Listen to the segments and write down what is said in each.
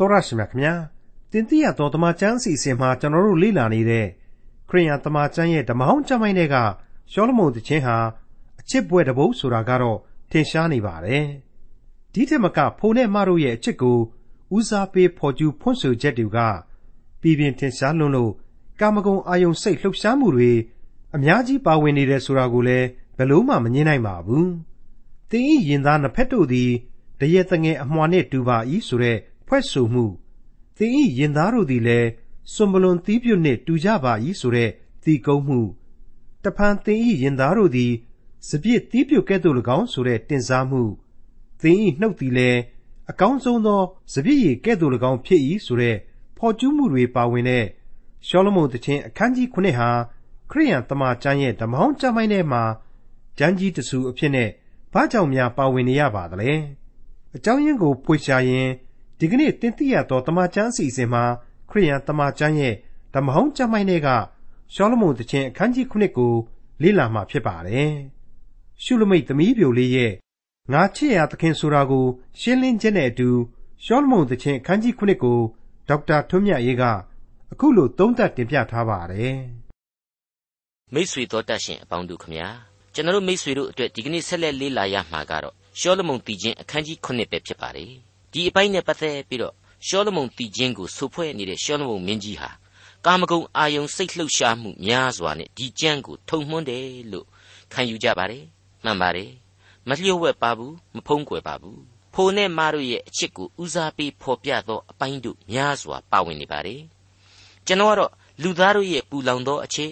တော်ရရှိမြခင်ဗျာတင်တိရတော်တမချန်းစီစဉ်မှာကျွန်တော်တို့လေ့လာနေတဲ့ခရိယန်တမချန်းရဲ့ဓမ္မဟောင်းကျမ်းပိုင်းတွေကရှောလမုန်တခြင်းဟာအချစ်ပွဲတပုတ်ဆိုတာကတော့ထင်ရှားနေပါတယ်ဒီထက်မကဖိုနဲ့မတို့ရဲ့အချစ်ကိုဦးစားပေးဖော်ကျူးဖွင့်ဆိုချက်တွေကပြည်ပြင်းထင်ရှားလွန်းလို့ကာမဂုဏ်အာယုံစိတ်လှုပ်ရှားမှုတွေအများကြီးပါဝင်နေတယ်ဆိုတာကိုလည်းဘယ်လို့မှမငြင်းနိုင်ပါဘူးတင်းဤရင်သားနှစ်ဖက်တို့သည်တရေတငယ်အမွှာနှင့်တူပါ၏ဆိုတဲ့ ဖွဲ့ဆိုမှုသင်ဤရင်သားတို့သည်လည်းစွန်ပလွန်သီးပြုတ်နှင့်တူကြပါ၏ဆိုတဲ့သီကုံးမှုတဖန်သင်ဤရင်သားတို့သည်စပြစ်သီးပြုတ်ကဲ့သို့၎င်းဆိုတဲ့တင်စားမှုသင်ဤနှုတ်သည်လည်းအကောင်းဆုံးသောစပြည့်ရည်ကဲ့သို့၎င်းဖြစ်၏ဆိုတဲ့ဖော်ကျူးမှုတွေပါဝင်တဲ့ရှောလမုန်တခြင်းအခန်းကြီး9ဟာခရိယန်တမန်ကျမ်းရဲ့ဓမ္မဟောင်းကျမ်းပိုင်းထဲမှာကျမ်းကြီးတဆူအဖြစ်နဲ့ဘာကြောင့်များပါဝင်နေရပါသလဲအကြောင်းရင်းကိုဖွေရှာရင် ဒီကနေ့တင်ပြရသောတမန်ကျမ်းအစီအစဉ်မှာခရိယန်တမန်ကျမ်းရဲ့ဓမ္မဟောင်းကျမ်းပိုင်းတွေကရှောလမုန်တခြင်းအခန်းကြီး9ကိုလေ့လာမှာဖြစ်ပါတယ်ရှုလမိတ်သမီးပြိုလေးရဲ့ငါချစ်ရသခင်ဆိုတာကို ရှင်းလင်းခြင်းနဲ့အတူရှောလမုန်တခြင်းအခန်းကြီး9ကိုဒေါက်တာထွန်းမြတ်ရေးကအခုလိုသုံးသပ်တင်ပြထားပါတယ်မိတ်ဆွေတော်တတ်ရှင်အပေါင်းတို့ခမညာကျွန်တော်တို့မိတ်ဆွေတို့အတွက်ဒီကနေ့ဆက်လက်လေ့လာရမှာကတော့ရှောလမုန်တည်ခြင်းအခန်းကြီး9ပဲဖြစ်ပါတယ် ဒီအပိုင်းနဲ့ပတ်သက်ပြီးတော့ရှောလမုန်တည်ခြင်းကိုဆိုဖွဲ့နေတဲ့ရှောလမုန်မင်းကြီးဟာကာမဂုဏ်အာယုံစိတ်လှုပ်ရှားမှုများစွာနဲ့ဒီကြမ်းကိုထုံမှွန်းတယ်လို့ခံယူကြပါတယ်မှန်ပါတယ်မလျှို့ဝှက်ပါဘူးမဖုံးကွယ်ပါဘူးဖိုနဲ့မတို့ရဲ့အချစ်ကိုဦးစားပေးဖော်ပြသောအပိုင်းတို့များစွာပါဝင်နေပါတယ်ကျွန်တော်ကတော့လူသားတို့ရဲ့ပူလောင်သောအချစ်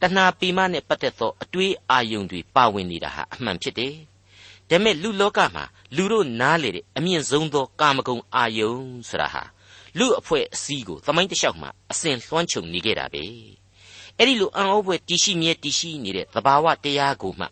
တဏှာပေမနဲ့ပတ်သက်သောအတွေးအာယုံတွေပါဝင်နေတာဟာအမှန်ဖြစ်တယ်ဒါပေမဲ့လူလောကမှာ လူတို့နားလေတဲ့အမြင့်ဆုံးသောကာမဂုဏ်အာယုံဆိုတာဟာလူအဖွဲ့အစည်းကိုသမိုင်းတလျှောက်မှာအစဉ်လွှမ်းခြုံနေခဲ့တာပဲအဲ့ဒီလိုအံ့ဩဖွယ်တရှိမြဲတရှိနေတဲ့သဘာဝတရားကိုမှ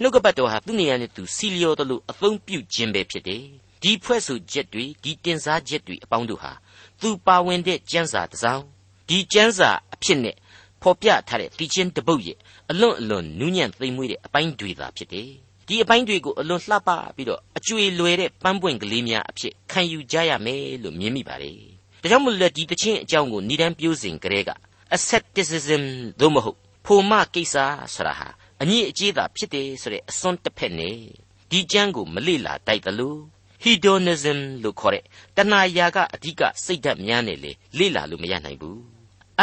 နှုတ်ကပတ်တော်ဟာသူ့နေရာနဲ့သူစီလျော်တယ်လို့အသုံးပြုခြင်းပဲဖြစ်တယ်ဒီဖွဲ့ဆိုချက်တွေဒီတင်စားချက်တွေအပေါင်းတို့ဟာသူပါဝင်တဲ့ကျမ်းစာတစ်စောင်ဒီကျမ်းစာအဖြစ်နဲ့ဖော်ပြထားတဲ့တည်ခြင်းတပုတ်ရဲ့အလွန်အလွန်နူးညံ့သိမ်မွေ့တဲ့အပိုင်းတွေသာဖြစ်တယ် ဒီအပိုင်းတွေကိုအလွန်လှပပြီးတော့အကျွေလွယ်တဲ့ပန်းပွင့်ကလေးများအဖြစ်ခံယူကြရမယ်လို့မြင်မိပါတယ်။ဒါကြောင့်မို့လို့ဒီတခြင်းအကြောင်းကိုဏ္ဍန်ပြိုးစဉ်ကလေးက asceticism သို့မဟုတ်ဖိုမကိစ္စဆိုတာဟာအညစ်အကြေးသာဖြစ်တယ်ဆိုတဲ့အစွန်းတစ်ဖက်နဲ့ဒီကျမ်းကိုမလေ့လာတိုက်သလို hedonism လို့ခေါ်တဲ့တဏှာရာကအဓိကစိတ်ဓာတ်များနဲ့လေလေ့လာလို့မရနိုင်ဘူး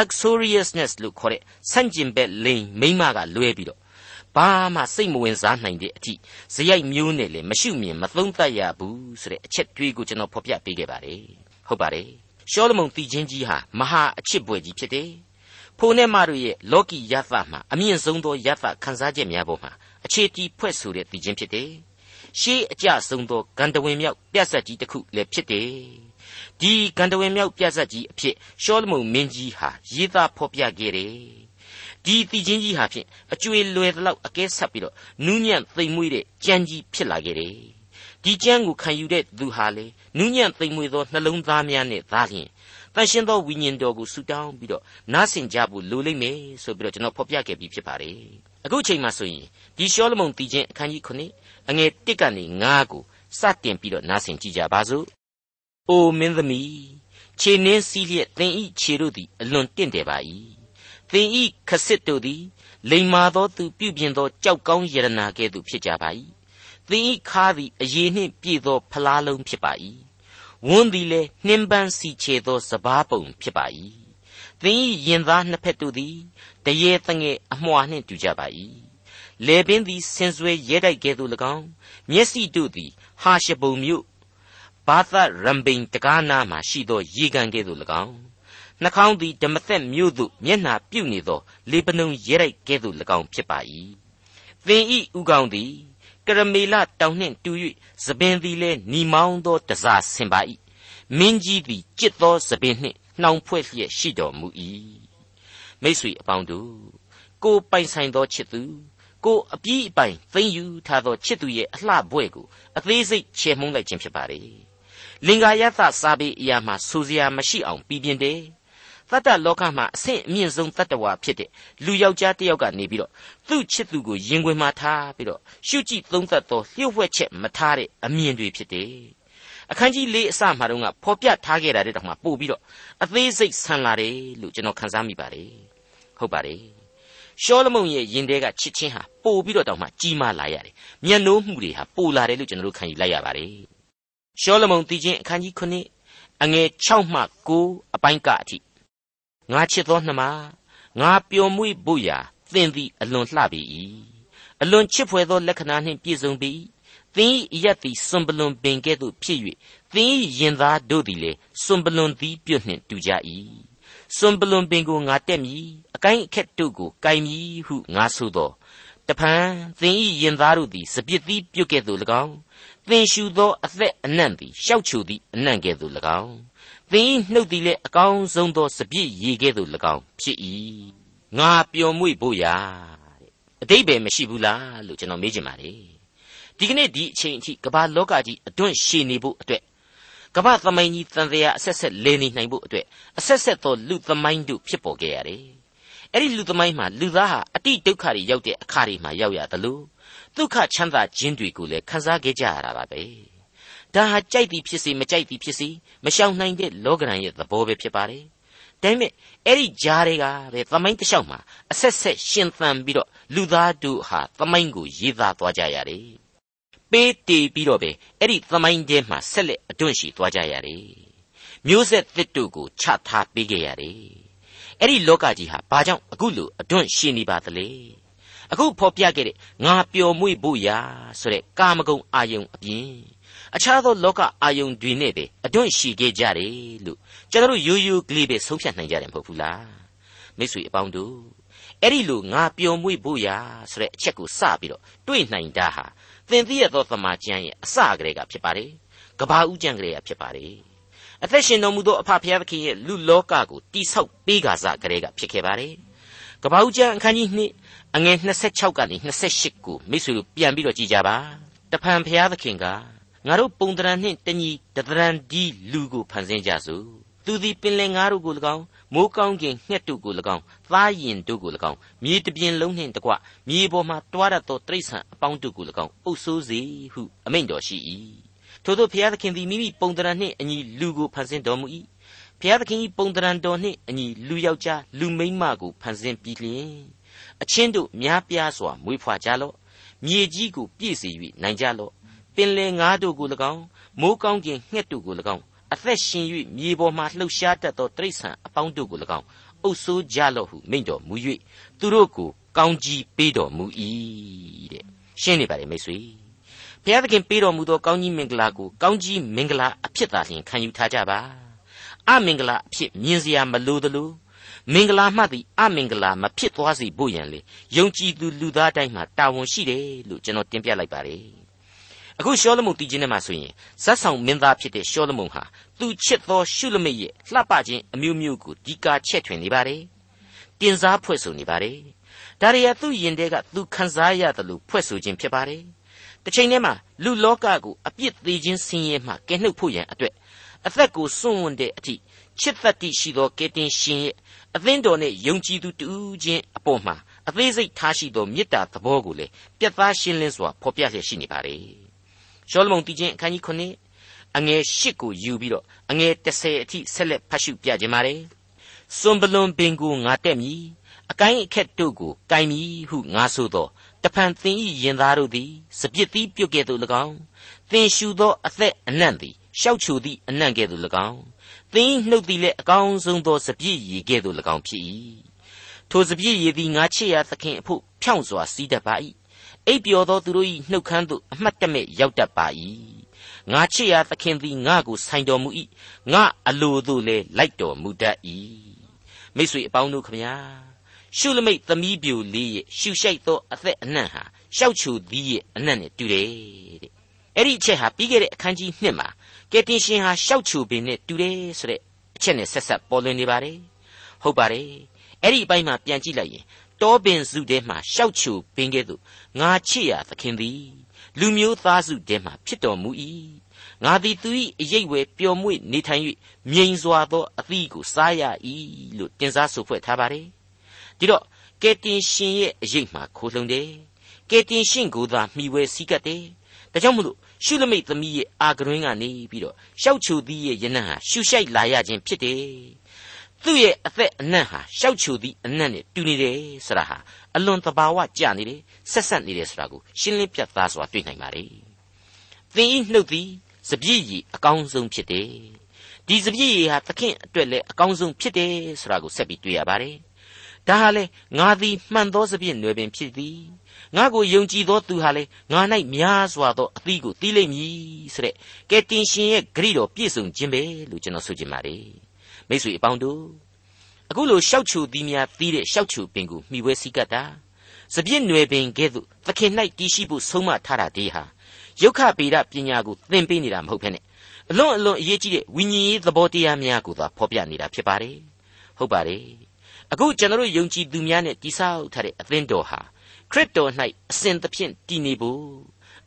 uxoriousness လို့ခေါ်တဲ့ဆန့်ကျင်ဘက်လိန်မိမကလွဲပြီးတော့ ဘာမှစိတ်မဝင်စားနိုင်တဲ့အထိဇယိုက်မျိုးနဲ့လည်းမရှုမြင်မသုံးသပ်ရဘူးဆိုတဲ့အချက်တွေးကိုကျွန်တော်ဖော်ပြပေးခဲ့ပါတယ်ဟုတ်ပါတယ်ရှောလမုန်တည်ခြင်းကြီးဟာမဟာအချစ်ပွဲကြီးဖြစ်တယ်ဖိုးနဲ့မတို့ရဲ့လောကီယသမှာအမြင့်ဆုံးသောယသခန်းစားချက်များပေါ်မှာအခြေတီးဖွဲ့ဆိုတဲ့တည်ခြင်းဖြစ်တယ်ရှေးအကြဆုံးသောဂန္ဓဝင်မြောက်ပြတ်ဆက်ကြီးတစ်ခုလည်းဖြစ်တယ်ဒီဂန္ဓဝင်မြောက်ပြတ်ဆက်ကြီးအဖြစ်ရှောလမုန်မင်းကြီးဟာရေးသားဖော်ပြခဲ့တယ် ဒီတည်ခြင်းကြီးဟာဖြင့်အကျွေလွယ်သလောက်အကဲဆက်ပြီးတော့နူးညံ့သိမ်မွေ့တဲ့ကြမ်းကြီးဖြစ်လာခဲ့တယ်ဒီကြမ်းကိုခံယူတဲ့သူဟာလေနူးညံ့သိမ်မွေ့သောနှလုံးသားများနဲ့သားလျင်တန်ရှင်းသောဝိညာဉ်တော်ကိုဆူတောင်းပြီးတော့နားဆင်ကြဖို့လိုလိမ့်မယ်ဆိုပြီးတော့ကျွန်တော်ဖော်ပြခဲ့ပြီးဖြစ်ပါတယ်အခုချိန်မှဆိုရင်ဒီရှောလမုန်တည်ခြင်းအခန်းကြီး9အငယ်1ကနေ9ကိုစတင်ပြီးတော့နားဆင်ကြကြပါစို့အိုမင်းသမီးခြေနှင်းစည်းလျက်သင်ဤခြေတို့သည်အလွန်တင့်တယ်ပါ၏ သင်ဤခစစ်တို့သည်လိမ္မာသောသူပြုပြင်သောကြောက်ကောင်းယရနာကဲ့သို့ဖြစ်ကြပါ၏သင်ဤခါသည်အယေနှင့်ပြည့်သောဖလားလုံးဖြစ်ပါ၏ဝန်းသည်လည်းနှင်းပန်းစီချေသောစပားပုံဖြစ်ပါ၏သင်ဤရင်သားနှစ်ဖက်တို့သည်တရေတငယ်အမွှာနှင့်တူကြပါ၏လေပင်သည်ဆင်ဆွဲရဲတိုက်ကဲ့သို့၎င်းမျက်စိတို့သည်ဟာရှပုံမြို့ဘာသရံပိန်တကားနာမှရှိသောရေကန်ကဲ့သို့၎င်း နှာခေါင်းသည်ဓမ္မသက်မြို့သို့မျက်နှာပြုတ်နေသောလေပနုံရဲရိုက်ကဲ့သို့၎င်းဖြစ်ပါ၏သင်ဤဥကောင်းသည်ကရမေလတောင်နှင့်တူ၍သပင်သည်လည်းညီမောင်းသောတစားဆင်ပါ၏မင်းကြီးသည်ကြစ်သောသပင်နှင့်နှောင်ဖွဲ့လျက်ရှိတော်မူ၏မိတ်ဆွေအပေါင်းတို့ကိုပိုင်ဆိုင်သောချစ်သူကိုအပြည့်အပိုင်သိမ့်ယူထားသောချစ်သူရဲ့အလှဘွဲ့ကိုအသေးစိတ်ချေမှုန်းလိုက်ခြင်းဖြစ်ပါလေလင်္ကာယသစာပေအရာမှာဆိုစရာမရှိအောင်ပြည်ပြင်းတယ် သတ္တလောကမှာအဆင့်အမြင့်ဆုံးတတ္တဝါဖြစ်တဲ့လူယောက်ျားတစ်ယောက်ကနေပြီးတော့သူ့ချစ်သူကိုရင်ခွင်မှာထားပြီးတော့ရှုကြည့်သုံးသပ်သောလျှို့ဝှက်ချက်မထားတဲ့အမြင်တွေဖြစ်တယ်အခန်းကြီး၄အစမှာတော့ကဖော်ပြထားခဲ့တာတဲ့တောင်မှပို့ပြီးတော့အသေးစိတ်ဆန်လာတယ်လို့ကျွန်တော်ခန်းစားမိပါတယ်ဟုတ်ပါတယ်ရှောလမုန်ရဲ့ယင်တဲကချစ်ချင်းဟာပို့ပြီးတော့တောင်မှကြီးမားလာရတယ်မျက်နှိုးမှုတွေဟာပိုလာတယ်လို့ကျွန်တော်တို့ခံယူလိုက်ရပါတယ်ရှောလမုန်တည်ခြင်းအခန်းကြီး9အငယ်6မှ9အပိုင်းကအထိ ငါချစ်သောနှမငါပျော်မွေ့ဖို့ရာသင်သည်အလွန်လှပေ၏အလွန်ချစ်ဖွယ်သောလက္ခဏာနှင့်ပြည့်စုံပေ၏သင်၏အယက်သည်စွန်ပလွန်ပင်ကဲ့သို့ဖြစ်၍သင်၏ရင်သားတို့သည်လည်းစွန်ပလွန်သီးပြုတ်နှင့်တူကြ၏စွန်ပလွန်ပင်ကိုငါတက်မည်အကိုင်းအခက်တို့ကိုကိုင်မည်ဟုငါဆိုသောတဖန်သင်၏ရင်သားတို့သည်စပြစ်သီးပြုတ်ကဲ့သို့၎င်းသင်ရှူသောအသက်အနံ့သည်ရှောက်ချူသည့်အနံ့ကဲ့သို့၎င်း သင်၏နှုတ်သည်လည်းအကောင်းဆုံးသောစပြစ်ရည်ကဲ့သို့၎င်းဖြစ်၏ငါပျော်မွေ့ဖို့ရာတဲ့အတိတ်ပဲမရှိဘူးလားလို့ကျွန်တော်မေးချင်ပါတယ်ဒီကနေ့ဒီအချိန်အထိကမ္ဘာလောကကြီးအတွန့်ရှည်နေဖို့အတွက်ကမ္ဘာသမိုင်းကြီးတန်တရားအဆက်ဆက်လဲနေနိုင်ဖို့အတွက်အဆက်ဆက်သောလူသမိုင်းတို့ဖြစ်ပေါ်ခဲ့ရတယ်အဲ့ဒီလူသမိုင်းမှာလူသားဟာအတိဒုက္ခတွေရောက်တဲ့အခါတွေမှာရောက်ရတယ်လို့ဒုက္ခချမ်းသာခြင်းတွေကိုလည်းခံစားခဲ့ကြရတာပါပဲ ဒါဟာကြိုက်သည်ဖြစ်စေမကြိုက်သည်ဖြစ်စေမရှောင်နိုင်တဲ့လောကရန်ရဲ့သဘောပဲဖြစ်ပါတယ်ဒါပေမဲ့အဲ့ဒီဂျားတွေကပဲသမိုင်းတစ်လျှောက်မှာအဆက်ဆက်ရှင်သန်ပြီးတော့လူသားတို့ဟာသမိုင်းကိုရေးသားသွားကြရတယ်ပေးတီးပြီးတော့ပဲအဲ့ဒီသမိုင်းထဲမှာဆက်လက်အတွန့်ရှိသွားကြရတယ်မျိုးဆက်သစ်တို့ကိုချထားပေးခဲ့ရတယ်အဲ့ဒီလောကကြီးဟာဘာကြောင့်အခုလိုအတွန့်ရှိနေပါသလဲအခုဖော်ပြခဲ့တဲ့ငါပျော်မွေ့ဖို့ရာဆိုတဲ့ကာမဂုဏ်အာယုံအပြင် အခြားသောလောကအာယုံတွေနဲ့ပဲအတွန့်ရှိခဲ့ကြတယ်လို့ကျွန်တော်တို့ရိုးရိုးကလေးပဲဆုံးဖြတ်နိုင်ကြတယ်မဟုတ်ဘူးလားမိတ်ဆွေအပေါင်းတို့အဲ့ဒီလိုငါပျော်မွေ့ဖို့ရာဆိုတဲ့အချက်ကိုစပြီးတော့တွေ့နိုင်တာဟာသင်သိရသောသမာကျမ်းရဲ့အစကလေးကဖြစ်ပါတယ်ကဘာဦးကျမ်းကလေးကဖြစ်ပါတယ်အသက်ရှင်တော်မူသောအဖဖခင်သခင်ရဲ့လူလောကကိုတိဆောက်ပေးကာစကလေးကဖြစ်ခဲ့ပါတယ်ကဘာဦးကျမ်းအခန်းကြီး2အငယ်26ကနေ28ကိုမိတ်ဆွေတို့ပြန်ပြီးတော့ကြည်ကြပါတဖန်ဖခင်သခင်က ငါတို့ပုံတရံနှင့်တညီတတရံဒီလူကိုဖန်ဆင်းကြစို့သူသည်ပင်လယ်ငါးတို့ကို၎င်းမိုးကောင်းကင်ငှက်တို့ကို၎င်းသားရင်တို့ကို၎င်းမြေတပြင်လုံးနှင့်တကွမြေပေါ်မှတွားရသောတိရစ္ဆာန်အပေါင်းတို့ကို၎င်းအုပ်ဆိုးစေဟုအမိန့်တော်ရှိ၏ထို့သောဘုရားသခင်သည်မိမိပုံတရံနှင့်အညီလူကိုဖန်ဆင်းတော်မူ၏ဘုရားသခင်၏ပုံတရံတော်နှင့်အညီလူယောက်ျားလူမိန်းမကိုဖန်ဆင်းပြီးလျင်အချင်းတို့များပြားစွာမွေးဖွားကြလော့မြေကြီးကိုပြည့်စေ၍နိုင်ကြလော့ ပင်လယ်ငါးတို့ကို၎င်းမိုးကောင်းကင်ငှက်တို့ကို၎င်းအသက်ရှင်၍မြေပေါ်မှလှုပ်ရှားတတ်သောတိရစ္ဆာန်အပေါင်းတို့ကို၎င်းအုပ်ဆိုးကြလော့ဟုမိန့်တော်မူ၍သူတို့ကိုကောင်းကြီးပေးတော်မူ၏တဲ့ရှင်းနေပါလေမိတ်ဆွေဘုရားသခင်ပေးတော်မူသောကောင်းကြီးမင်္ဂလာကိုကောင်းကြီးမင်္ဂလာအဖြစ်သာလျှင်ခံယူထားကြပါအမင်္ဂလာအဖြစ်မြင်စရာမလိုသလိုမင်္ဂလာမှသည်အမင်္ဂလာမဖြစ်သွားစေဖို့ရန်လေယုံကြည်သူလူသားတိုင်းမှာတာဝန်ရှိတယ်လို့ကျွန်တော်တင်ပြလိုက်ပါတယ် အခုရှောလမုန်တည်ခြင်းထဲမှာဆိုရင်ဇတ်ဆောင်မင်းသားဖြစ်တဲ့ရှောလမုန်ဟာသူချစ်သောရှုလမိတ်ရဲ့လှပခြင်းအမျိုးမျိုးကိုဒီကာချက်ထွင်နေပါတယ်တင်စားဖွဲ့ဆိုနေပါတယ်ဒါရီယာသူ့ယင်တဲ့ကသူခံစားရတယ်လို့ဖွဲ့ဆိုခြင်းဖြစ်ပါတယ်တစ်ချိန်တည်းမှာလူလောကကိုအပြစ်သေးခြင်းဆင်းရဲမှကဲနှုတ်ဖို့ရန်အတွက်အသက်ကိုစွန့်ဝန်တဲ့အထိချစ်သက်တိရှိသောကဲတင်ရှင်ရဲ့အသင်းတော်နဲ့ယုံကြည်သူတူးချင်းအပေါ်မှာအသေးစိတ်ထားရှိသောမေတ္တာသဘောကိုလေပြတ်သားရှင်းလင်းစွာဖော်ပြလျက်ရှိနေပါလေ ရှောလမုန်တည်ခြင်းအခန်းကြီး9အငယ်8ကိုယူပြီးတော့အငယ်30အထိဆက်လက်ဖတ်ရှုပြခြင်းပါတယ်စွန်ဘလွန်ပင်ကိုငါတက်မည်အကိုင်းအခက်တို့ကိုကိုင်မည်ဟုငါဆိုသောတဖန်သင်၏ရင်သားတို့သည်စပြစ်သီးပြုတ်ကဲ့သို့၎င်းသင်ရှူသောအသက်အနံ့သည်ရှောက်ချူသည့်အနံ့ကဲ့သို့၎င်းသင်နှုတ်သည်လည်းအကောင်းဆုံးသောစပြည့်ရည်ကဲ့သို့၎င်းဖြစ်၏ထိုစပြည့်ရည်သည်ငါချစ်ရာသခင်အဖို့ဖြောင့်စွာစီးတတ်ပါ၏ အိပ်ပျော်သောသူတို့၏နှုတ်ခမ်းသို့အမှတ်တမဲ့ရောက်တတ်ပါ၏ငါချစ်ရာသခင်သည်ငါကိုဆိုင်တော်မူ၏ငါအလိုသို့လည်းလိုက်တော်မူတတ်၏မိတ်ဆွေအပေါင်းတို့ခမညာရှုလမိတ်သမီးပြူလေးရဲ့ရှုရှိုက်သောအသက်အနှံ့ဟာရှောက်ချူသီးရဲ့အနှံ့နဲ့တူတယ်တဲ့အဲ့ဒီအချက်ဟာပြီးခဲ့တဲ့အခန်းကြီး1မှာကယ်တင်ရှင်ဟာရှောက်ချူပင်နဲ့တူတယ်ဆိုတဲ့အချက်နဲ့ဆက်ဆက်ပေါ်လွင်နေပါတယ်ဟုတ်ပါတယ်အဲ့ဒီအပိုင်းမှာပြန်ကြည့်လိုက်ရင် တောပင်စုထဲမှာရှောက်ချူပင်ကဲ့သို့ငါချစ်ရသခင်သည် လူမျိုးသားစုထဲမှာဖြစ်တော်မူ၏ငါသည်သူ၏အရေးဝယ်ပျော်မွေ့နေထိုင်၍မြိန်စွာသောအသီးကိုစားရ၏လို့တင်စားဆိုဖွဲ့ထားပါတယ်ဒီတော့ကယ်တင်ရှင်ရဲ့အရေးမှာခိုးလှုံတယ်ကယ်တင်ရှင်ကိုသာမှီဝဲစည်းကပ်တယ်ဒါကြောင့်မလို့ရှုလမိတ်သမီးရဲ့အာကရွင်းကနေပြီးတော့ရှောက်ချိုသီးရဲ့ယနံ့ဟာရှုရှိုက်လာရခြင်းဖြစ်တယ် သူ့ရဲ့အသက်အနံ့ဟာရှောက်ချိုသီးအနံ့နဲ့တူနေတယ်ဆိုတာဟာအလွန်တဘာဝကြနေတယ်ဆက်ဆက်နေတယ်ဆိုတာကိုရှင်းလင်းပြသစွာတွေ့နိုင်ပါ रे သင်ဤနှုတ်သည်စပြည့်ရည်အကောင်းဆုံးဖြစ်တယ်ဒီစပြည့်ရည်ဟာသခင်အတွက်လည်းအကောင်းဆုံးဖြစ်တယ်ဆိုတာကိုဆက်ပြီးတွေ့ရပါတယ်ဒါဟာလေငါသည်မှန်သောစပြည့်နွယ်ပင်ဖြစ်သည်ငါကိုယုံကြည်သောသူဟာလေငါ၌များစွာသောအသီးကိုတီးလိမ့်မည်ဆိုတဲ့ကဲတင်ရှင်ရဲ့ဂရိတော်ပြည့်စုံခြင်းပဲလို့ကျွန်တော်ဆိုချင်ပါတယ် မိတ်ဆွေအပေါင်းတို့အခုလိုရှောက်ချူသီးများသီးတဲ့ရှောက်ချူပင်ကိုမှီဝဲစည်းကပ်တာစပြည့်နွယ်ပင်ကဲ့သို့သခင်၌တည်ရှိဖို့ဆုံးမထားတာဒီဟာယုတ်ခဗေဒပညာကိုသင်ပေးနေတာမဟုတ်ဖ ೇನೆ အလွန်အလွန်အရေးကြီးတဲ့ဝိညာဉ်ရေးသဘောတရားများကိုသာဖော်ပြနေတာဖြစ်ပါတယ်ဟုတ်ပါတယ်အခုကျွန်တော်တို့ယုံကြည်သူများနဲ့တိဆောက်ထားတဲ့အသင်းတော်ဟာခရစ်တော်၌အစဉ်သဖြင့်တည်နေဖို့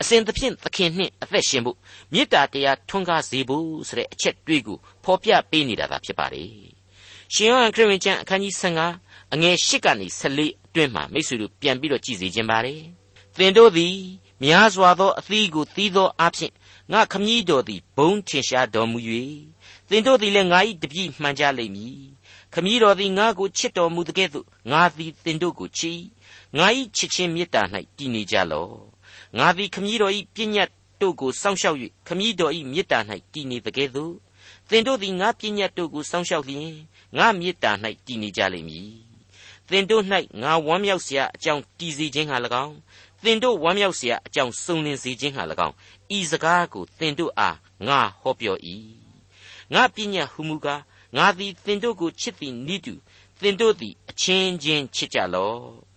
အစဉ်သဖြင့်သခင်နှင့်အသက်ရှင်ဖို့မေတ္တာတရားထွန်းကားစေဖို့ဆိုတဲ့အချက်တွေးကိုဖော်ပြပေးနေတာသာဖြစ်ပါတယ်ရှင်ယောဟန်ခရစ်ဝင်ကျမ်းအခန်းကြီး15အငယ်8ကနေ14အတွင်းမှာမိတ်ဆွေတို့ပြန်ပြီးတော့ကြည်စေခြင်းပါတယ်သင်တို့သည်များစွာသောအသီးကိုသီးသောအဖြစ်ငါခမည်းတော်သည်ဘုံထင်ရှားတော်မူ၍သင်တို့သည်လည်းငါ၏တပည့်မှန်ကြလိမ့်မည်ခမည်းတော်သည်ငါကိုချစ်တော်မူတဲ့ကဲ့သို့ငါသည်သင်တို့ကိုချစ်ငါ၏ချစ်ချင်းမေတ္တာ၌တည်နေကြလော့ ငါသည်ခမည်းတော်၏ပြည့်ညတ်တို့ကိုစောင့်ရှောက်၍ခမည်းတော်၏မေတ္တာ၌တည်နေတကယ်သို့သင်တို့သည်ငါပြည့်ညတ်တို့ကိုစောင့်ရှောက်လျင်ငါမေတ္တာ၌တည်နေကြလိမ့်မည်သင်တို့၌ငါဝမ်းမြောက်စရာအကြောင်းတည်စေခြင်းဟာ၎င်းသင်တို့ဝမ်းမြောက်စရာအကြောင်းစုံလင်စေခြင်းဟာ၎င်းဤစကားကိုသင်တို့အားငါဟောပြော၏ငါပညာဟုမူကားငါသည်သင်တို့ကိုချစ်သည်နိတုသင်တို့သည်အချင်းချင်းချစ်ကြလော့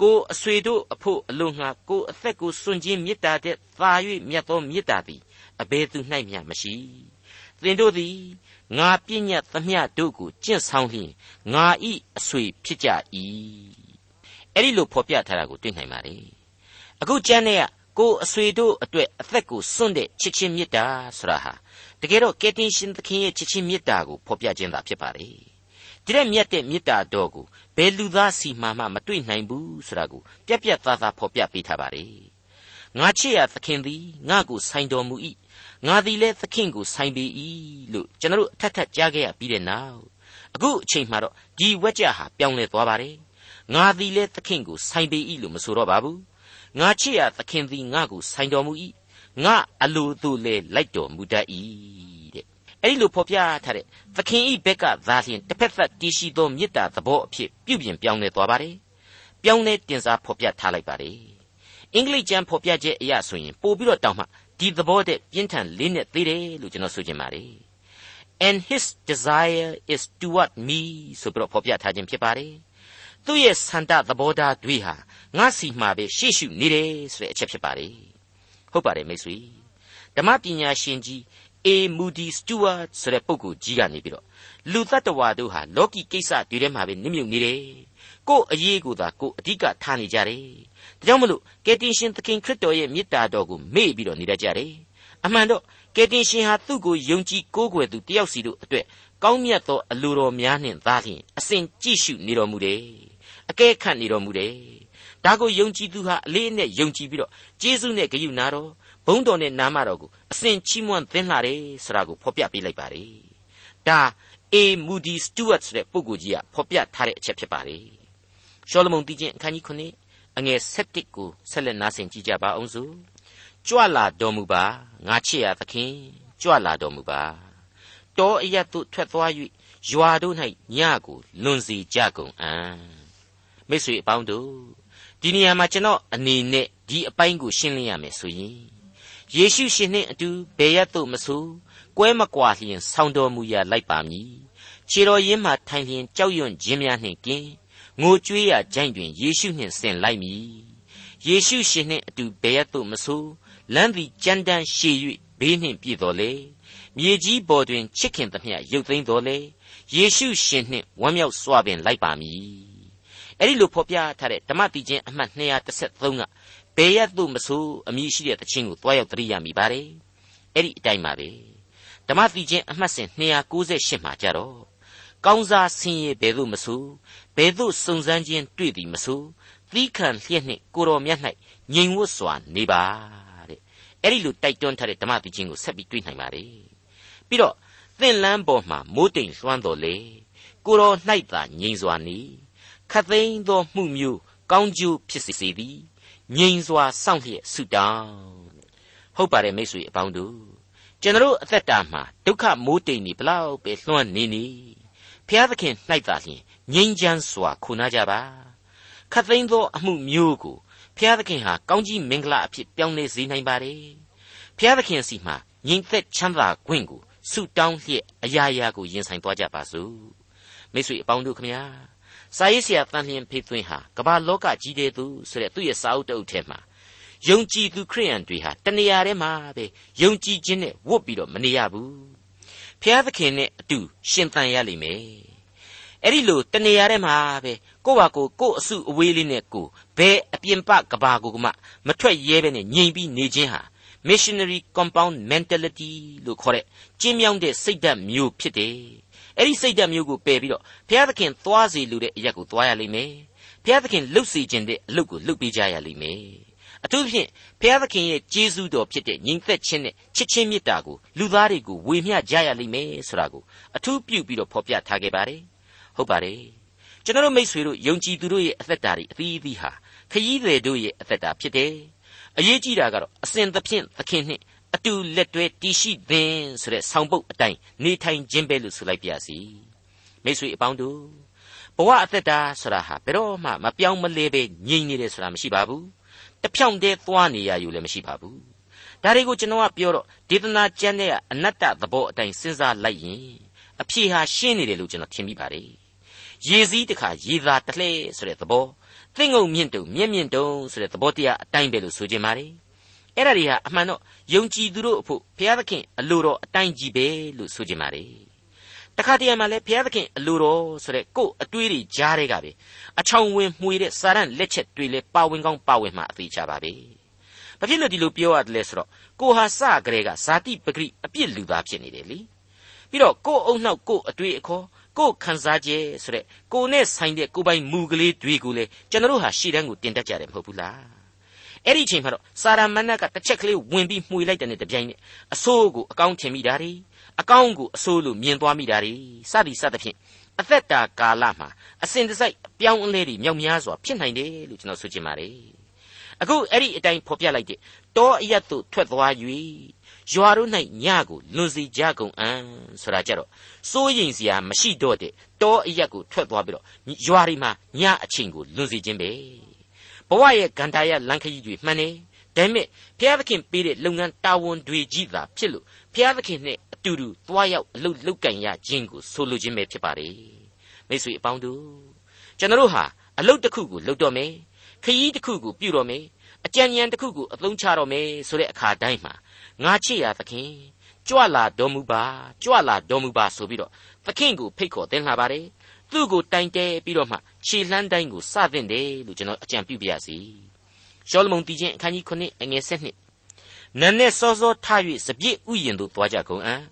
ကိုအဆွေတို့အဖို့အလို့ငှာကိုအသက်ကိုစွန့်ခြင်းမေတ္တာတဲ့သာ၍မြတ်သောမေတ္တာသည်အဘယ်သူ၌မျှမရှိသင်တို့သည်ငါပြည့်ညတ်သမျှတို့ကိုကျင့်ဆောင်လျင်ငါဤအဆွေဖြစ်ကြ၏အဲ့ဒီလိုဖော်ပြထားတာကိုတွေ့နိုင်ပါ रे အခုကျမ်းထဲကကိုအဆွေတို့အတွက်အသက်ကိုစွန့်တဲ့ချစ်ချင်းမေတ္တာဆိုတာဟာတကယ်တော့ကယ်တင်ရှင်သခင်ရဲ့ချစ်ချင်းမေတ္တာကိုဖော်ပြခြင်းသာဖြစ်ပါလေဒီတဲ့မြတ်တဲ့မေတ္တာတော်ကို ဘယ်လူသားစီမှမှမတွေ့နိုင်ဘူးဆိုတာကိုပြက်ပြက်သားသားဖော်ပြပေးထားပါလေငါချစ်ရသခင်သည်ငါကိုဆိုင်တော်မူ၏ငါသည်လည်းသခင်ကိုဆိုင်ပေ၏လို့ကျွန်တော်အထက်ထက်ကြားခဲ့ရပြီးတဲ့နောက်အခုအချိန်မှတော့ဒီဝက်ကြဟာပြောင်းလဲသွားပါတယ်ငါသည်လည်းသခင်ကိုဆိုင်ပေ၏လို့မဆိုတော့ပါဘူးငါချစ်ရသခင်သည်ငါကိုဆိုင်တော်မူ၏ငါအလိုသို့လဲလိုက်တော်မူတတ်၏တဲ့ အဲ့ဒီလိုဖော်ပြထားတဲ့သခင်ဤဘက်ကသာလျှင်တစ်ဖက်သက်တည်ရှိသောမေတ္တာသဘောအဖြစ်ပြုပြင်ပြောင်းလဲသွားပါတယ်ပြောင်းလဲတင်စားဖော်ပြထားလိုက်ပါတယ်အင်္ဂလိပ်ကျမ်းဖော်ပြချက်အရဆိုရင်ပို့ပြီးတော့တောင်းမှဒီသဘောတဲ့ပြင်းထန်လေးနဲ့သေးတယ်လို့ကျွန်တော်ဆိုချင်ပါတယ် and his desire is toward me ဆိုပြီးတော့ဖော်ပြထားခြင်းဖြစ်ပါတယ်သူ့ရဲ့ဆန္ဒသဘောထားတွေဟာငါစီမှာပဲရှေ့ရှုနေတယ်ဆိုတဲ့အချက်ဖြစ်ပါတယ်ဟုတ်ပါတယ်မိတ်ဆွေဓမ္မပညာရှင်ကြီး အေမူဒီစတူဝတ်ဆိုတဲ့ပုဂ္ဂိုလ်ကြီးကနေပြီးတော့လူတ attva တို့ဟာလောကီကိစ္စတွေထဲမှာပဲနစ်မြုပ်နေတယ်ကို့အရေးကိုသာကို့အဓိကထားနေကြတယ်ဒါကြောင့်မလို့ကယ်တင်ရှင်သခင်ခရစ်တော်ရဲ့မေတ္တာတော်ကိုမေ့ပြီးတော့နေတတ်ကြတယ်အမှန်တော့ကယ်တင်ရှင်ဟာသူ့ကိုယုံကြည်ကိုးကွယ်သူတယောက်စီတို့အတွက်ကောင်းမြတ်သောအလိုတော်များနှင့်သာလျှင်အစဉ်ကြည့်ရှုနေတော်မူတယ်အကဲခတ်နေတော်မူတယ်ဒါကိုယုံကြည်သူဟာအလေးနဲ့ယုံကြည်ပြီးတော့ဂျေဇုနဲ့ဂရုနာတော် ဘုန်းတော်နဲ့နာမတော်ကိုအစဉ်ချီးမွမ်းသင်လာတယ်ဆိုတာကိုဖော်ပြပေးလိုက်ပါတယ်ဒါအေမူဒီစတူဝတ်ဆိုတဲ့ပုဂ္ဂိုလ်ကြီးကဖော်ပြထားတဲ့အချက်ဖြစ်ပါတယ်ရှောလမုန်တည်ခြင်းအခန်းကြီး9အငယ်7ကိုဆက်လက်နားဆင်ကြည့်ကြပါအောင်စို့ကြွလာတော်မူပါငါချစ်ရသခင်ကြွလာတော်မူပါတောအရတ်သို့ထွက်သွား၍ရွာတို့၌ညကိုလွန်စီကြကုန်အံ့မိတ်ဆွေအပေါင်းတို့ဒီနေရာမှာကျွန်တော်အနေနဲ့ဒီအပိုင်းကိုရှင်းလင်းရမယ်ဆိုရင် ယေရှုရှင်နှင့်အတူဘယ်ရတ်သို့မဆိုကွဲမကွာလျင်ဆောင်းတော်မူရာလိုက်ပါမည်ခြေတော်ရင်းမှထိုင်လျင်ကြောက်ရွံ့ခြင်းများနှင့်ကင်းငိုကြွေးရာကြိုင်တွင်ယေရှုနှင့်ဆင်လိုက်မည်ယေရှုရှင်နှင့်အတူဘယ်ရတ်သို့မဆိုလမ်းသည်ကြမ်းတမ်းရှည်၍ဘေးနှင့်ပြည့်တော်လေမြေကြီးပေါ်တွင်ချစ်ခင်သမျှရုပ်သိမ်းတော်လေယေရှုရှင်နှင့်ဝမ်းမြောက်စွာပင်လိုက်ပါမည်အဲ့ဒီလိုဖော်ပြထားတဲ့ဓမ္မတိချင်းအမှတ်233က ဘယ်ရသို့မဆိုအမည်ရှိတဲ့တခြင်းကိုတွားရောက်တရိယာမိပါတယ်အဲ့ဒီအတိုင်းပါပဲဓမ္မတိချင်းအမှတ်စဉ်298မှာကြတော့ကောင်းစားဆင်းရဲဘယ်သို့မဆိုဘယ်သို့စုံစမ်းခြင်းတွေ့သည်မဆိုသီးခံလျက်နှင့်ကိုတော်မြတ်၌ငြိမ်ဝတ်စွာနေပါတဲ့အဲ့ဒီလိုတိုက်တွန်းထားတဲ့ဓမ္မပီချင်းကိုဆက်ပြီးတွေ့နိုင်ပါတယ်ပြီးတော့သင်လန်းပေါ်မှာမိုးတိမ်လွှမ်းတော်လေကိုတော်၌သာငြိမ်စွာနေခတ်သိမ်းသောမှုမျိုးကောင်းကျိုးဖြစ်စေသည် ငြိမ်စွာစောင့်လျက်ဆုတောင်းဟုတ်ပါတယ်မိတ်ဆွေအပေါင်းတို့ကျွန်တော်အသက်တာမှာဒုက္ခမိုးတိမ်နေဘလောက်ပဲလွှမ်းနေနေဖျားသခင်၌သာလျှင်ငြိမ်းချမ်းစွာခုနာကြပါခတ်သိမ်းသောအမှုမျိုးကိုဖျားသခင်ဟာကောင်းကြီးမင်္ဂလာအဖြစ်ပြောင်းလဲစေနိုင်ပါတယ်ဖျားသခင်စီမှာငြိမ်သက်ချမ်းသာခွင့်ကိုဆုတောင်းလျက်အရာရာကိုရင်ဆိုင်သွားကြပါစို့မိတ်ဆွေအပေါင်းတို့ခမညာ စာရေးဆရာတန်လျင်ဖေးသွင်းဟာကမ္ဘာလောကကြီးတဲ့သူဆိုတဲ့သူ့ရဲ့စာအုပ်တအုပ်ထဲမှာယုံကြည်သူခရိယန်တွေဟာတနေရာထဲမှာပဲယုံကြည်ခြင်းနဲ့ဝတ်ပြီးတော့မနေရဘူးဖျားသခင်နဲ့အတူရှင်သန်ရလိမ့်မယ်အဲ့ဒီလိုတနေရာထဲမှာပဲကိုယ့်ဘာကိုကိုယ့်အစုအဝေးလေးနဲ့ကိုဘဲအပြင်ပကဘာကိုကမှမထွက်ရဲပဲနဲ့ငြိမ်ပြီးနေခြင်းဟာ missionary compound mentality လို့ခေါ်တဲ့ကျင်းမြောင်းတဲ့စိတ်ဓာတ်မျိုးဖြစ်တယ် အဲ့ဒီစိတ်ဓာတ်မျိုးကိုပယ်ပြီးတော့ဘုရားသခင်သွားစီလူတဲ့အရက်ကိုသွားရလိမ့်မယ်ဘုရားသခင်လှုပ်စီခြင်းတဲ့အလုပ်ကိုလှုပ်ပေးကြရလိမ့်မယ်အထူးဖြင့်ဘုရားသခင်ရဲ့ကျေးဇူးတော်ဖြစ်တဲ့ညီသက်ခြင်းနဲ့ချစ်ချင်းမေတ္တာကိုလူသားတွေကိုဝေမျှကြရလိမ့်မယ်ဆိုတာကိုအထူးပြုပြီးတော့ဖော်ပြထားခဲ့ပါတယ်ဟုတ်ပါတယ်ကျွန်တော်တို့မိษွေတို့ယုံကြည်သူတို့ရဲ့အသက်တာတွေအသီးသီးဟာခရီးသည်တို့ရဲ့အသက်တာဖြစ်တယ်အရေးကြီးတာကတော့အစဉ်သဖြင့်သခင်နှင့် အတူလက်တွဲတည်ရှိသည်ဆိုတဲ့ဆောင်ပုတ်အတိုင်းနေထိုင်ခြင်းပဲလို့ဆိုလိုက်ပါစီမိတ်ဆွေအပေါင်းတို့ဘဝအသက်တာဆိုတာဟာဘယ်တော့မှမပြောင်းမလဲပဲငြိမ်နေတယ်ဆိုတာမရှိပါဘူးတဖြောင့်တည်းသွားနေရယူလည်းမရှိပါဘူးဒါတွေကိုကျွန်တော်ကပြောတော့ဒေသနာကျမ်းရဲ့အနတ္တသဘောအတိုင်းစဉ်းစားလိုက်ရင်အဖြေဟာရှင်းနေတယ်လို့ကျွန်တော်ထင်မိပါတယ်ရေစည်းတခါရေသာတလှဲဆိုတဲ့သဘောသင်္ငုံမြင့်တုံမြင့်မြင့်တုံဆိုတဲ့သဘောတရားအတိုင်းပဲလို့ဆိုခြင်းပါတယ်အဲ့ဒါတွေဟာအမှန်တော့ ယုံကြည်သူတို့အဖို့ဘုရားသခင်အလိုတော်အတိုင်းကြီးပဲလို့ဆိုခြင်းပါတယ်တခါတည်းမှာလဲဘုရားသခင်အလိုတော်ဆိုတဲ့ကိုယ်အတွေးတွေကြားတဲ့ကပဲအချောင်ဝင်မှွေတဲ့စာရန်လက်ချက်တွေလဲပါဝင်ကောင်းပါဝင်မှအသေးချပါပဲဘာဖြစ်လို့ဒီလိုပြောရတယ်လဲဆိုတော့ကိုဟာစကြဲကဇာတိပဂရိအပြစ်လူသားဖြစ်နေတယ်လीပြီးတော့ကိုယ်အုံနောက်ကိုယ်အတွေးအခေါ်ကိုယ်ခံစားချက်ဆိုတဲ့ကိုယ်နဲ့ဆိုင်တဲ့ကိုယ်ပိုင်မူကလေးတွေကိုလေကျွန်တော်တို့ဟာရှေ့တန်းကိုတင်တတ်ကြတယ်မဟုတ်ဘူးလား အဲ့ဒီအချိန်မှာတော့စာရမဏတ်ကတစ်ချက်ကလေးဝင်ပြီးမှွေလိုက်တဲ့နဲ့တပြိုင်နက်အဆိုးကိုအကောင်းထင်မိတာ ड़ी အကောင်းကိုအဆိုးလို့မြင်သွားမိတာ ड़ी စသည်စသဖြင့်အသက်တာကာလမှာအစဉ်တစိုက်ပြောင်းအလဲတွေမြောက်များစွာဖြစ်နိုင်တယ်လို့ကျွန်တော်ဆိုချင်ပါတယ်အခုအဲ့ဒီအတိုင်းဖော်ပြလိုက်တဲ့တောအရတ်တို့ထွက်သွား၍ရွာတို့၌ညကိုလွန်စီကြကုန်အံ့ဆိုတာကြတော့စိုးရင်စရာမရှိတော့တဲ့တောအရက်ကိုထွက်သွားပြီးတော့ရွာတွေမှာညအချိန်ကိုလွန်စီခြင်းပဲ ဘဝရဲ့ဂန္ဓာရလန်ခကြီးတွေမှန်နေဒါပေမဲ့ဘုရားသခင်ပေးတဲ့လုပ်ငန်းတာဝန်တွေကြီးသာဖြစ်လို့ဘုရားသခင်နဲ့အတူတူသွားရောက်အလုပ်လုပ်ကင်ရခြင်းကိုဆိုလိုခြင်းပဲဖြစ်ပါတယ်မိတ်ဆွေအပေါင်းတို့ကျွန်တော်တို့ဟာအလုပ်တစ်ခုကိုလုပ်တော့မယ်ခရီးတစ်ခုကိုပြုတော့မယ်အကြံဉာဏ်တစ်ခုကိုအသုံးချတော့မယ်ဆိုတဲ့အခါတိုင်းမှာငါချစ်ရသခင်ကြွလာတော်မူပါကြွလာတော်မူပါဆိုပြီးတော့သခင်ကိုဖိတ်ခေါ်တင်လာပါတယ် သူ့ကိုတိုင်တဲပြီးတော့မှခြေလှမ်းတိုင်းကိုစသင့်တယ်လို့ကျွန်တော်အကြံပြုပြရစီရှောလမုန်တီချင်းအခန်းကြီး9အငယ်7နန်းနဲ့စောစောထား၍စပြည့်ဥယျင်သို့သွားကြကုန်အံ့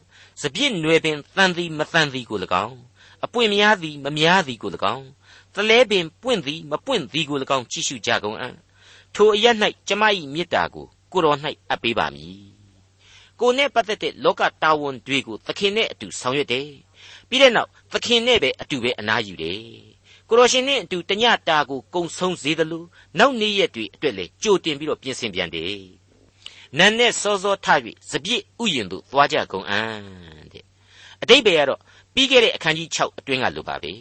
စပြည့်နွယ်ပင်တန်သည်မတန်သည်ကို၎င်းအပွင့်များသည်မများသည်ကို၎င်းသလဲပင်ပွင့်သည်မပွင့်သည်ကို၎င်းကြည့်ရှုကြကုန်အံ့ထိုအရ၌ကျမ၏မေတ္တာကိုကိုတော်၌အပ်ပေးပါမည်ကိုနဲ့ပတ်သက်တဲ့လောကတာဝန်တွေကိုသခင်နဲ့အတူဆောင်ရွက်တယ် ပြီးတဲ့နောက်သခင်နဲ့ပဲအတူပဲအနားယူတယ်ကိုရရှင်နဲ့အတူတညတာကိုကုံဆုံးစေသလိုနောက်နေ့ရက်တွေအတွက်လေကြိုတင်ပြီးတော့ပြင်ဆင်ပြန်တယ်နန်းနဲ့စောစောထ၍စပြည့်ဥယျင်သို့သွားကြကုန်အံ့တဲ့အတိတ်ပဲကတော့ပြီးခဲ့တဲ့အခန်းကြီး6အတွင်းကလိုပါပဲ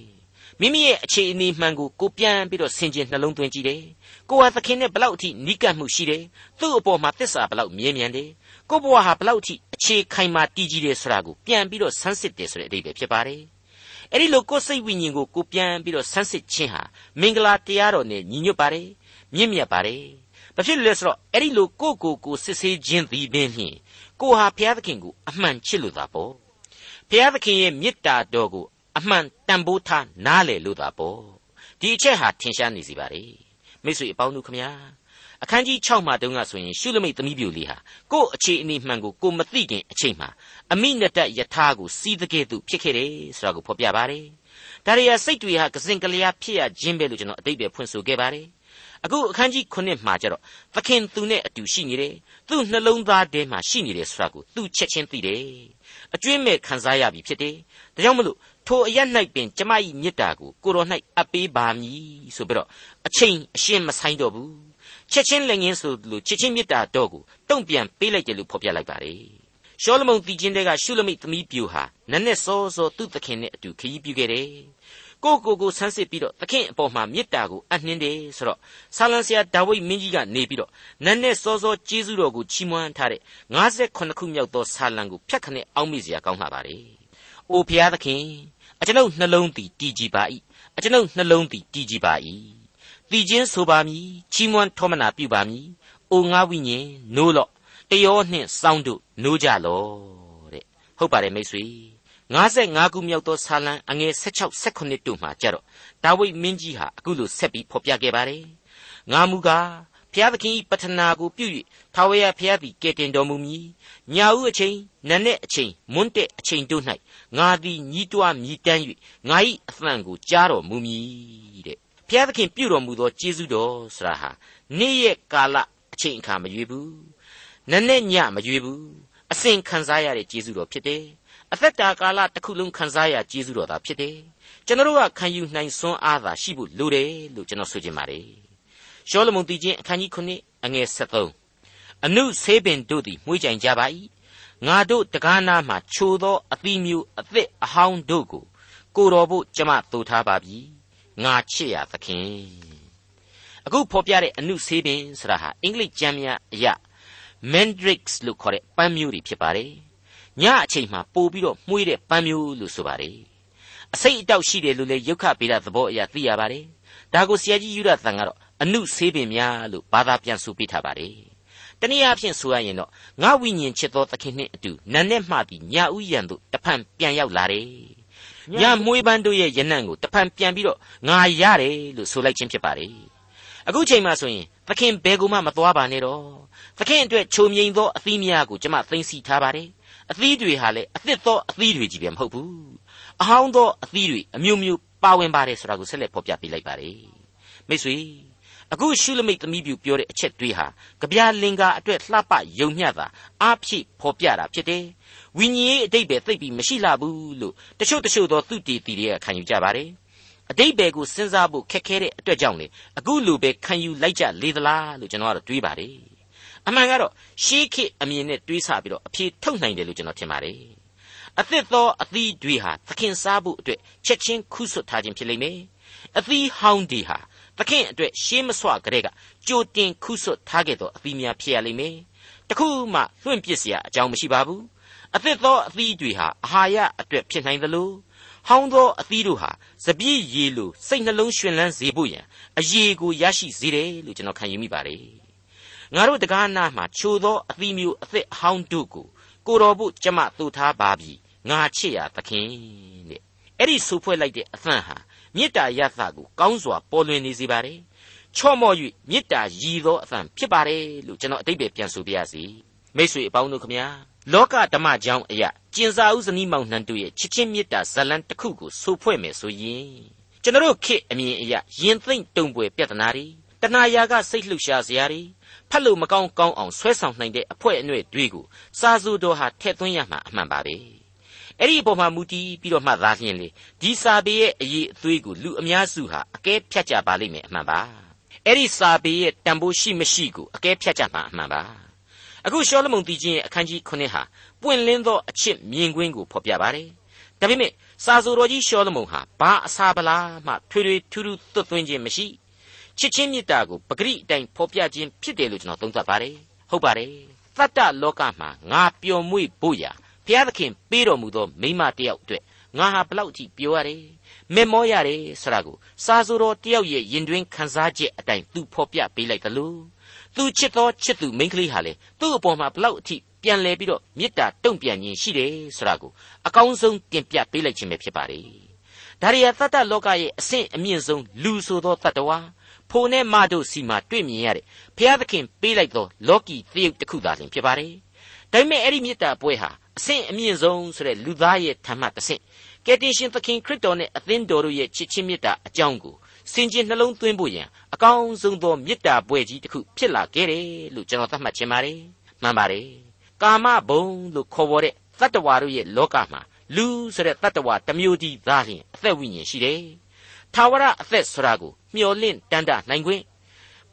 မိမိရဲ့အခြေအနေမှန်ကိုကိုပြန်ပြီးတော့ဆင်ခြင်နှလုံးသွင်းကြည့်တယ်ကိုဟာသခင်နဲ့ဘလောက်အထိနီးကပ်မှုရှိတယ်သူ့အပေါ်မှာသစ္စာဘလောက်မြဲမြံတယ် ကိုဘဝဟာဘလောက်ထိအခြေခိုင်မာတည်ကြည်တယ်ဆိုတာကိုပြန်ပြီးတော့ဆန်းစစ်တယ်ဆိုတဲ့အဓိပ္ပာယ်ဖြစ်ပါတယ်။အဲဒီလိုကိုယ်စိတ်ဝိညာဉ်ကိုကိုပြန်ပြီးတော့ဆန်းစစ်ခြင်းဟာမင်္ဂလာတရားတော်နဲ့ညီညွတ်ပါတယ်။မြင့်မြတ်ပါတယ်။ဘာဖြစ်လို့လဲဆိုတော့အဲ့ဒီလိုကိုကိုကိုစစ်ဆေးခြင်းသည်ပင်ဖြင့်ကိုဟာဘုရားသခင်ကိုအမှန်ချစ်လို့သာပေါ့။ဘုရားသခင်ရဲ့မေတ္တာတော်ကိုအမှန်တန်ဖိုးထားနားလည်လို့သာပေါ့။ဒီအချက်ဟာထင်ရှားနေစီပါလေ။မိတ်ဆွေအပေါင်းတို့ခမညာ အခန်းကြီး6မှာတုန်းကဆိုရင်ရှုလမိတ်သမီးပြိုလေးဟာကို့အခြေအနေမှန်ကိုကိုမသိခင်အချိန်မှာအမိနတယထာကိုစီးတဲ့ကဲ့သို့ဖြစ်ခဲ့တယ်ဆိုတာကိုဖော်ပြပါတယ်။ဒါရီယာစိတ်တွေဟာကစင်ကလျာဖြစ်ရခြင်းပဲလို့ကျွန်တော်အတိတ်ပဲဖွင့်ဆိုခဲ့ပါတယ်အခုအခန်းကြီး9မှာကျတော့သခင်သူနဲ့အတူရှိနေတယ်သူ့နှလုံးသားထဲမှာရှိနေတယ်ဆိုတာကိုသူချက်ချင်းသိတယ်အကျွင့်မဲ့ခံစားရပြီဖြစ်တယ်ဒါကြောင့်မလို့ထိုအရ၌ပင်ကျမ၏မေတ္တာကိုကိုတော်၌အပ်ပေးပါမည်ဆိုပြီးတော့အချိန်အရှင်းမဆိုင်တော့ဘူး ချက်ချင်းလက်ငင်းဆိုလို့ချက်ချင်းမေတ္တာတော့ကိုတုံ့ပြန်ပေးလိုက်တယ်လို့ဖော်ပြလိုက်ပါတယ်ရှောလမုန်တည်ခြင်းတဲ့ကရှုလမိတ်သမီးပြူဟာနက်နက်စောစောသူ့သခင်နဲ့အတူခရီးပြုခဲ့တယ်ကိုကိုကိုဆန်းစစ်ပြီးတော့သခင်အပေါ်မှာမေတ္တာကိုအနှင်းတယ်ဆိုတော့ဆာလံဆရာဒါဝိဒ်မင်းကြီးကနေပြီးတော့နန်းနဲ့စောစောကျေးဇူးတော်ကိုချီးမွမ်းထားတဲ့58ခုမြောက်သောဆာလံကိုဖြတ်ခနဲ့အောက်မေ့စရာကောင်းလာပါလေ။အိုဖျားသခင်အကျွန်ုပ်နှလုံးသည်တည်ကြည်ပါ၏အကျွန်ုပ်နှလုံးသည်တည်ကြည်ပါ၏ တည်ခြင်းဆိုပါမည်ချီးမွမ်းထောမနာပြုပါမည်။အိုငါဝိညာဉ်နိုးလော့တယောနှင့်စောင်းတို့နိုးကြလော့တဲ့ဟုတ်ပါတယ်မိတ်ဆွေ55ခုမြောက်သောဆာလံအငယ်16 18တို့မှာကြတော့ဒါဝိဒ်မင်းကြီးဟာအခုလိုဆက်ပြီးဖော်ပြခဲ့ပါတယ်။ငါမူကားဖျားသခင်၏ပထနာကိုပြု၍ထာဝရဖျားသည်ကဲ့တင်တော်မူမည်။ညာဦးအချိန်နန်းနဲ့အချိန်မွန်းတဲ့အချိန်တို့၌ငါသည်ညီးတွားမြည်တမ်း၍ငါ၏အသံကိုကြားတော်မူမည်တဲ့။ ဖျားသခင်ပြုတော်မူသောကျေးဇူးတော်ဆရာဟာနေ့ရက်ကာလအချိန်အခါမရွေးဘူး။နန်းနဲ့ညမရွေးဘူး။အစဉ်ခံစားရတဲ့ကျေးဇူးတော်ဖြစ်တယ်။အသက်တာကာလတစ်ခုလုံးခံစားရကျေးဇူးတော်သာဖြစ်တယ်ကျွန်တော်တို့ကခံယူနိုင်စွမ်းအားသာရှိဖို့လိုတယ်လို့ကျွန်တော်ဆိုချင်ပါတယ်ရှောလမုန်တည်ခြင်းအခန်းကြီး9အငယ်73အနုဆေးပင်တို့သည်မှုကြိုင်ကြပါ၏ငါတို့တကားနာမှချိုသောအသီးမျိုးအသစ်အဟောင်းတို့ကိုကိုတော်ဖို့ကျမတူထားပါပြီ ငါချစ်ရသခင်အခုဖော်ပြတဲ့အနုဆေးပင်ဆိုတာဟာအင်္ဂလိပ်ကျမ်းများအရ mandrakes လို့ခေါ်တဲ့ပန်းမျိုးတွေဖြစ်ပါတယ်ညအချိန်မှာပို့ပြီးတော့မှုေးတဲ့ပန်းမျိုးလို့ဆိုပါတယ်အစိတ်အတောက်ရှိတယ်လို့လည်းယုတ်ခဗေဒသဘောအရသိရပါတယ်ဒါကိုဆရာကြီးယူရသံကတော့အနုဆေးပင်များလို့ဘာသာပြန်ဆိုပေးထားပါတယ်တနည်းအားဖြင့်ဆိုရရင်တော့ငါဝိညာဉ်ချစ်သောသခင်နှင့်အတူနတ်နဲ့မှပြီးညဥ်ရံတို့တဖန်ပြန်ရောက်လာတယ် ညမွေးပန်းတို့ရဲ့ယနံ့ကိုတဖန်ပြန်ပြီးတော့ငါရတယ်လို့ဆိုလိုက်ခြင်းဖြစ်ပါတယ်အခုချိန်မှဆိုရင်သခင်ဘယ်ကူမှမသွားပါနဲ့တော့သခင်အတွက်ချုံမြိန်သောအသီးများကိုကျွန်မသိမ့်စီထားပါတယ်အသီးတွေဟာလည်းအသစ်သောအသီးတွေကြီးပဲမဟုတ်ဘူးအဟောင်းသောအသီးတွေအမျိုးမျိုးပါဝင်ပါတယ်ဆိုတာကိုဆက်လက်ဖော်ပြပေးလိုက်ပါတယ်မိတ်ဆွေအခုရှုလမိတ်သမီးပြူပြောတဲ့အချက်တွေဟာကြပြလင်္ကာအတွက်လှပယုံမျှတာအားဖြည့်ဖော်ပြတာဖြစ်တယ် ဝိညာဉ်ရေးအတိတ်ပဲသိပ်ပြီးမရှိလှဘူးလို့တချို့တချို့သောသူတည်တည်တွေကခံယူကြပါတယ်အတိတ်ပဲကိုစဉ်းစားဖို့ခက်ခဲတဲ့အတွက်ကြောင့်လေအခုလိုပဲခံယူလိုက်ကြလေသလားလို့ကျွန်တော်ကတော့တွေးပါတယ်အမှန်ကတော့ရှေးခေတ်အမြင်နဲ့တွေးဆပြီးတော့အဖြေထုတ်နိုင်တယ်လို့ကျွန်တော်ထင်ပါတယ်အသစ်သောအသီးတွေဟာသခင်စားဖို့အတွက်ချက်ချင်းခုဆွတ်ထားခြင်းဖြစ်လိမ့်မယ်အသီးဟောင်းတွေဟာသခင်အတွက်ရှေးမဆွကလေးကကြိုတင်ခုဆွတ်ထားခဲ့သောအသီးများဖြစ်ရလိမ့်မယ်တခုမှလွင့်ပစ်เสียအကြောင်းမရှိပါဘူး အသစ်သောအသီးတွေဟာအာဟာရအတွက်ဖြစ်နိုင်သလိုဟောင်းသောအသီးတို့ဟာစပြည့်ရည်လိုစိတ်နှလုံးရှင်လန်းစေဖို့ရန်အရေးကိုရရှိစေတယ်လို့ကျွန်တော်ခံယူမိပါတယ်ငါတို့တကားနာမှာချိုသောအသီးမျိုးအသစ်အဟောင်းတို့ကိုကိုတော်ဖို့ကျမတူထားပါပြီငါချစ်ရသခင်တဲ့အဲ့ဒီဆူဖွဲ့လိုက်တဲ့အသံဟာမေတ္တာရသကိုကောင်းစွာပေါ်လွင်နေစေပါတယ်ချော့မော့၍မေတ္တာရည်သောအသံဖြစ်ပါတယ်လို့ကျွန်တော်အတိတ်ပဲပြန်ဆိုပြရစီမိတ်ဆွေအပေါင်းတို့ခမညာ လောကဓမ္မကြောင်းအရာကျင်စာဥဇနီးမောင်နှံတို့ရဲ့ချစ်ချင်းမေတ္တာဇလံတစ်ခုကိုဆိုဖွဲ့မယ်ဆိုရင်ကျွန်တော်ခေတ်အမြင်အရာယင်သိမ့်တုံပွဲပြဿနာတွေတဏှာရာကစိတ်လှုပ်ရှားစရာတွေဖတ်လို့မကောင်းကောင်းအောင်ဆွဲဆောင်နိုင်တဲ့အဖွဲအနှဲ့တွေကိုစာစုတော်ဟာထည့်သွင်းရမှာအမှန်ပါပဲအဲ့ဒီအပေါ်မှာမူတည်ပြီးတော့မှသာလျှင်လေဒီစာပေရဲ့အရေးအသွေးကိုလူအများစုဟာအကဲဖြတ်ကြပါလိမ့်မယ်အမှန်ပါအဲ့ဒီစာပေရဲ့တန်ဖိုးရှိမရှိကိုအကဲဖြတ်ကြမှာအမှန်ပါ အခုရှောလမုန်တီချင်းရဲ့အခန်းကြီး9ဟာပွင့်လင်းသောအချစ်မြင်ကွင်းကိုဖော်ပြပါတယ်ဒါပေမဲ့စာဆိုတော်ကြီးရှောလမုန်ဟာဘာအစာပလားမှထွေထွေထူးထူးသွတ်သွင်းခြင်းမရှိချစ်ချင်းမေတ္တာကိုပဂရိအတိုင်းဖော်ပြခြင်းဖြစ်တယ်လို့ကျွန်တော်သုံးသပ်ပါတယ်ဟုတ်ပါတယ်တတ္တလောကမှာငါပျော်မွေ့ဖို့ရာဘုရားသခင်ပေးတော်မူသောမိမတယောက်အတွက်ငါဟာဘလောက်ထိပျော်ရတယ်မေမောရတယ်ဆိုတာကိုစာဆိုတော်တယောက်ရဲ့ရင်တွင်ခံစားချက်အတိုင်းသူဖော်ပြပေးလိုက်တယ်လို့ သူချစ်သောချစ်သူမိန်းကလေးဟာလေသူ့အပေါ်မှာဘလောက်အထိပြန်လဲပြီးတော့မေတ္တာတုံ့ပြန်ခြင်းရှိတယ်ဆိုတာကိုအကောင်းဆုံးတင်ပြပေးလိုက်ခြင်းပဲဖြစ်ပါတယ်ဒါရီယာတတ္တလောကရဲ့အဆင့်အမြင့်ဆုံးလူဆိုသောတတ္တဝါဖိုနဲ့မတို့စီမှာတွေ့မြင်ရတဲ့ဘုရားသခင်ပေးလိုက်သောလောကီသရုပ်တစ်ခုသာလျှင်ဖြစ်ပါတယ်။ဒါပေမဲ့အဲ့ဒီမေတ္တာပွဲဟာအဆင့်အမြင့်ဆုံးဆိုတဲ့လူသားရဲ့ဓမ္မတစ်ဆင့်ကယ်တင်ရှင်သခင်ခရစ်တော်နဲ့အသင်းတော်တို့ရဲ့ချစ်ချင်းမေတ္တာအကြောင်းကို စင်ကြင်နှလုံးသွင်းဖို့ရန်အကောင်းဆုံးသောမေတ္တာပွဲကြီးတစ်ခုဖြစ်လာခဲ့တယ်လို့ကျွန်တော်သတ်မှတ်ချင်ပါတယ်မှန်ပါတယ်ကာမဘုံလို့ခေါ်ပေါ်တဲ့တတ္တဝါတို့ရဲ့လောကမှာလူဆိုတဲ့တတ္တဝါတစ်မျိုးတည်းသားလျင်အသက်ဝိညာဉ်ရှိတယ်ထာဝရအသက်ဆိုတာကိုမျှော်လင့်တန်တနိုင်ခွင့်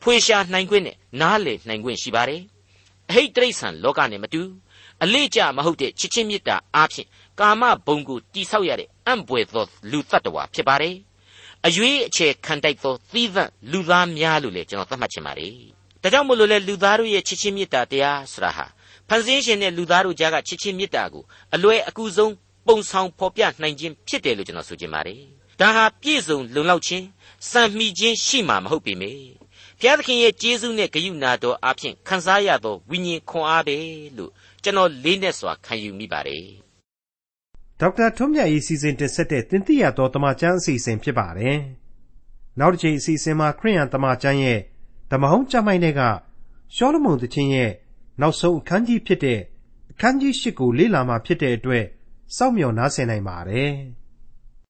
ဖွေရှာနိုင်ခွင့်နဲ့နားလည်နိုင်ခွင့်ရှိပါတယ်အဟိတ်တိရစ္ဆာန်လောကနဲ့မတူအလေးကျမဟုတ်တဲ့ချစ်ချင်းမေတ္တာအားဖြင့်ကာမဘုံကိုတိဆောက်ရတဲ့အံ့ပွေသောလူတ attva ဖြစ်ပါတယ် အရွေးအခြေခံတိုက်သောသီးသန့်လူသားများလို့လည်းကျွန်တော်သတ်မှတ်ချင်ပါတယ်ဒါကြောင့်မို့လို့လေလူသားတို့ရဲ့ချစ်ချင်းမေတ္တာတရားဆိုတာဟာဖန်ဆင်းရှင်နဲ့လူသားတို့ကြားကချစ်ချင်းမေတ္တာကိုအလွယ်အကူဆုံးပုံဆောင်ဖော်ပြနိုင်ခြင်းဖြစ်တယ်လို့ကျွန်တော်ဆိုချင်ပါတယ်ဒါဟာပြည့်စုံလုံလောက်ခြင်းစံမှီခြင်းရှိမှာမဟုတ်ပေမေဘုရားသခင်ရဲ့ကျေးဇူးနဲ့ဂရုဏာတော်အဖြစ်ခံစားရသောဝိညာဉ်ခွန်အားပဲလို့ကျွန်တော်လေးနဲ့စွာခံယူမိပါတယ် ဒေါက်တာထွန်းမြတ်ရေးစီစဉ်တင်ဆက်တဲ့တင်ပြရတော်တမချန်းအစီအစဉ်ဖြစ်ပါတယ်နောက်တစ်ချိန်အစီအစဉ်မှာခရိယန်တမချန်းရဲ့ဓမ္မဟောင်းကျမ်းိုင်းတွေကရှောလမုန်သခင်ရဲ့နောက်ဆုံးအခန်းကြီးဖြစ်တဲ့အခန်းကြီး၈ကိုလေ့လာမှဖြစ်တဲ့အတွက်စောင့်မျှော်နားဆင်နိုင်ပါတယ်။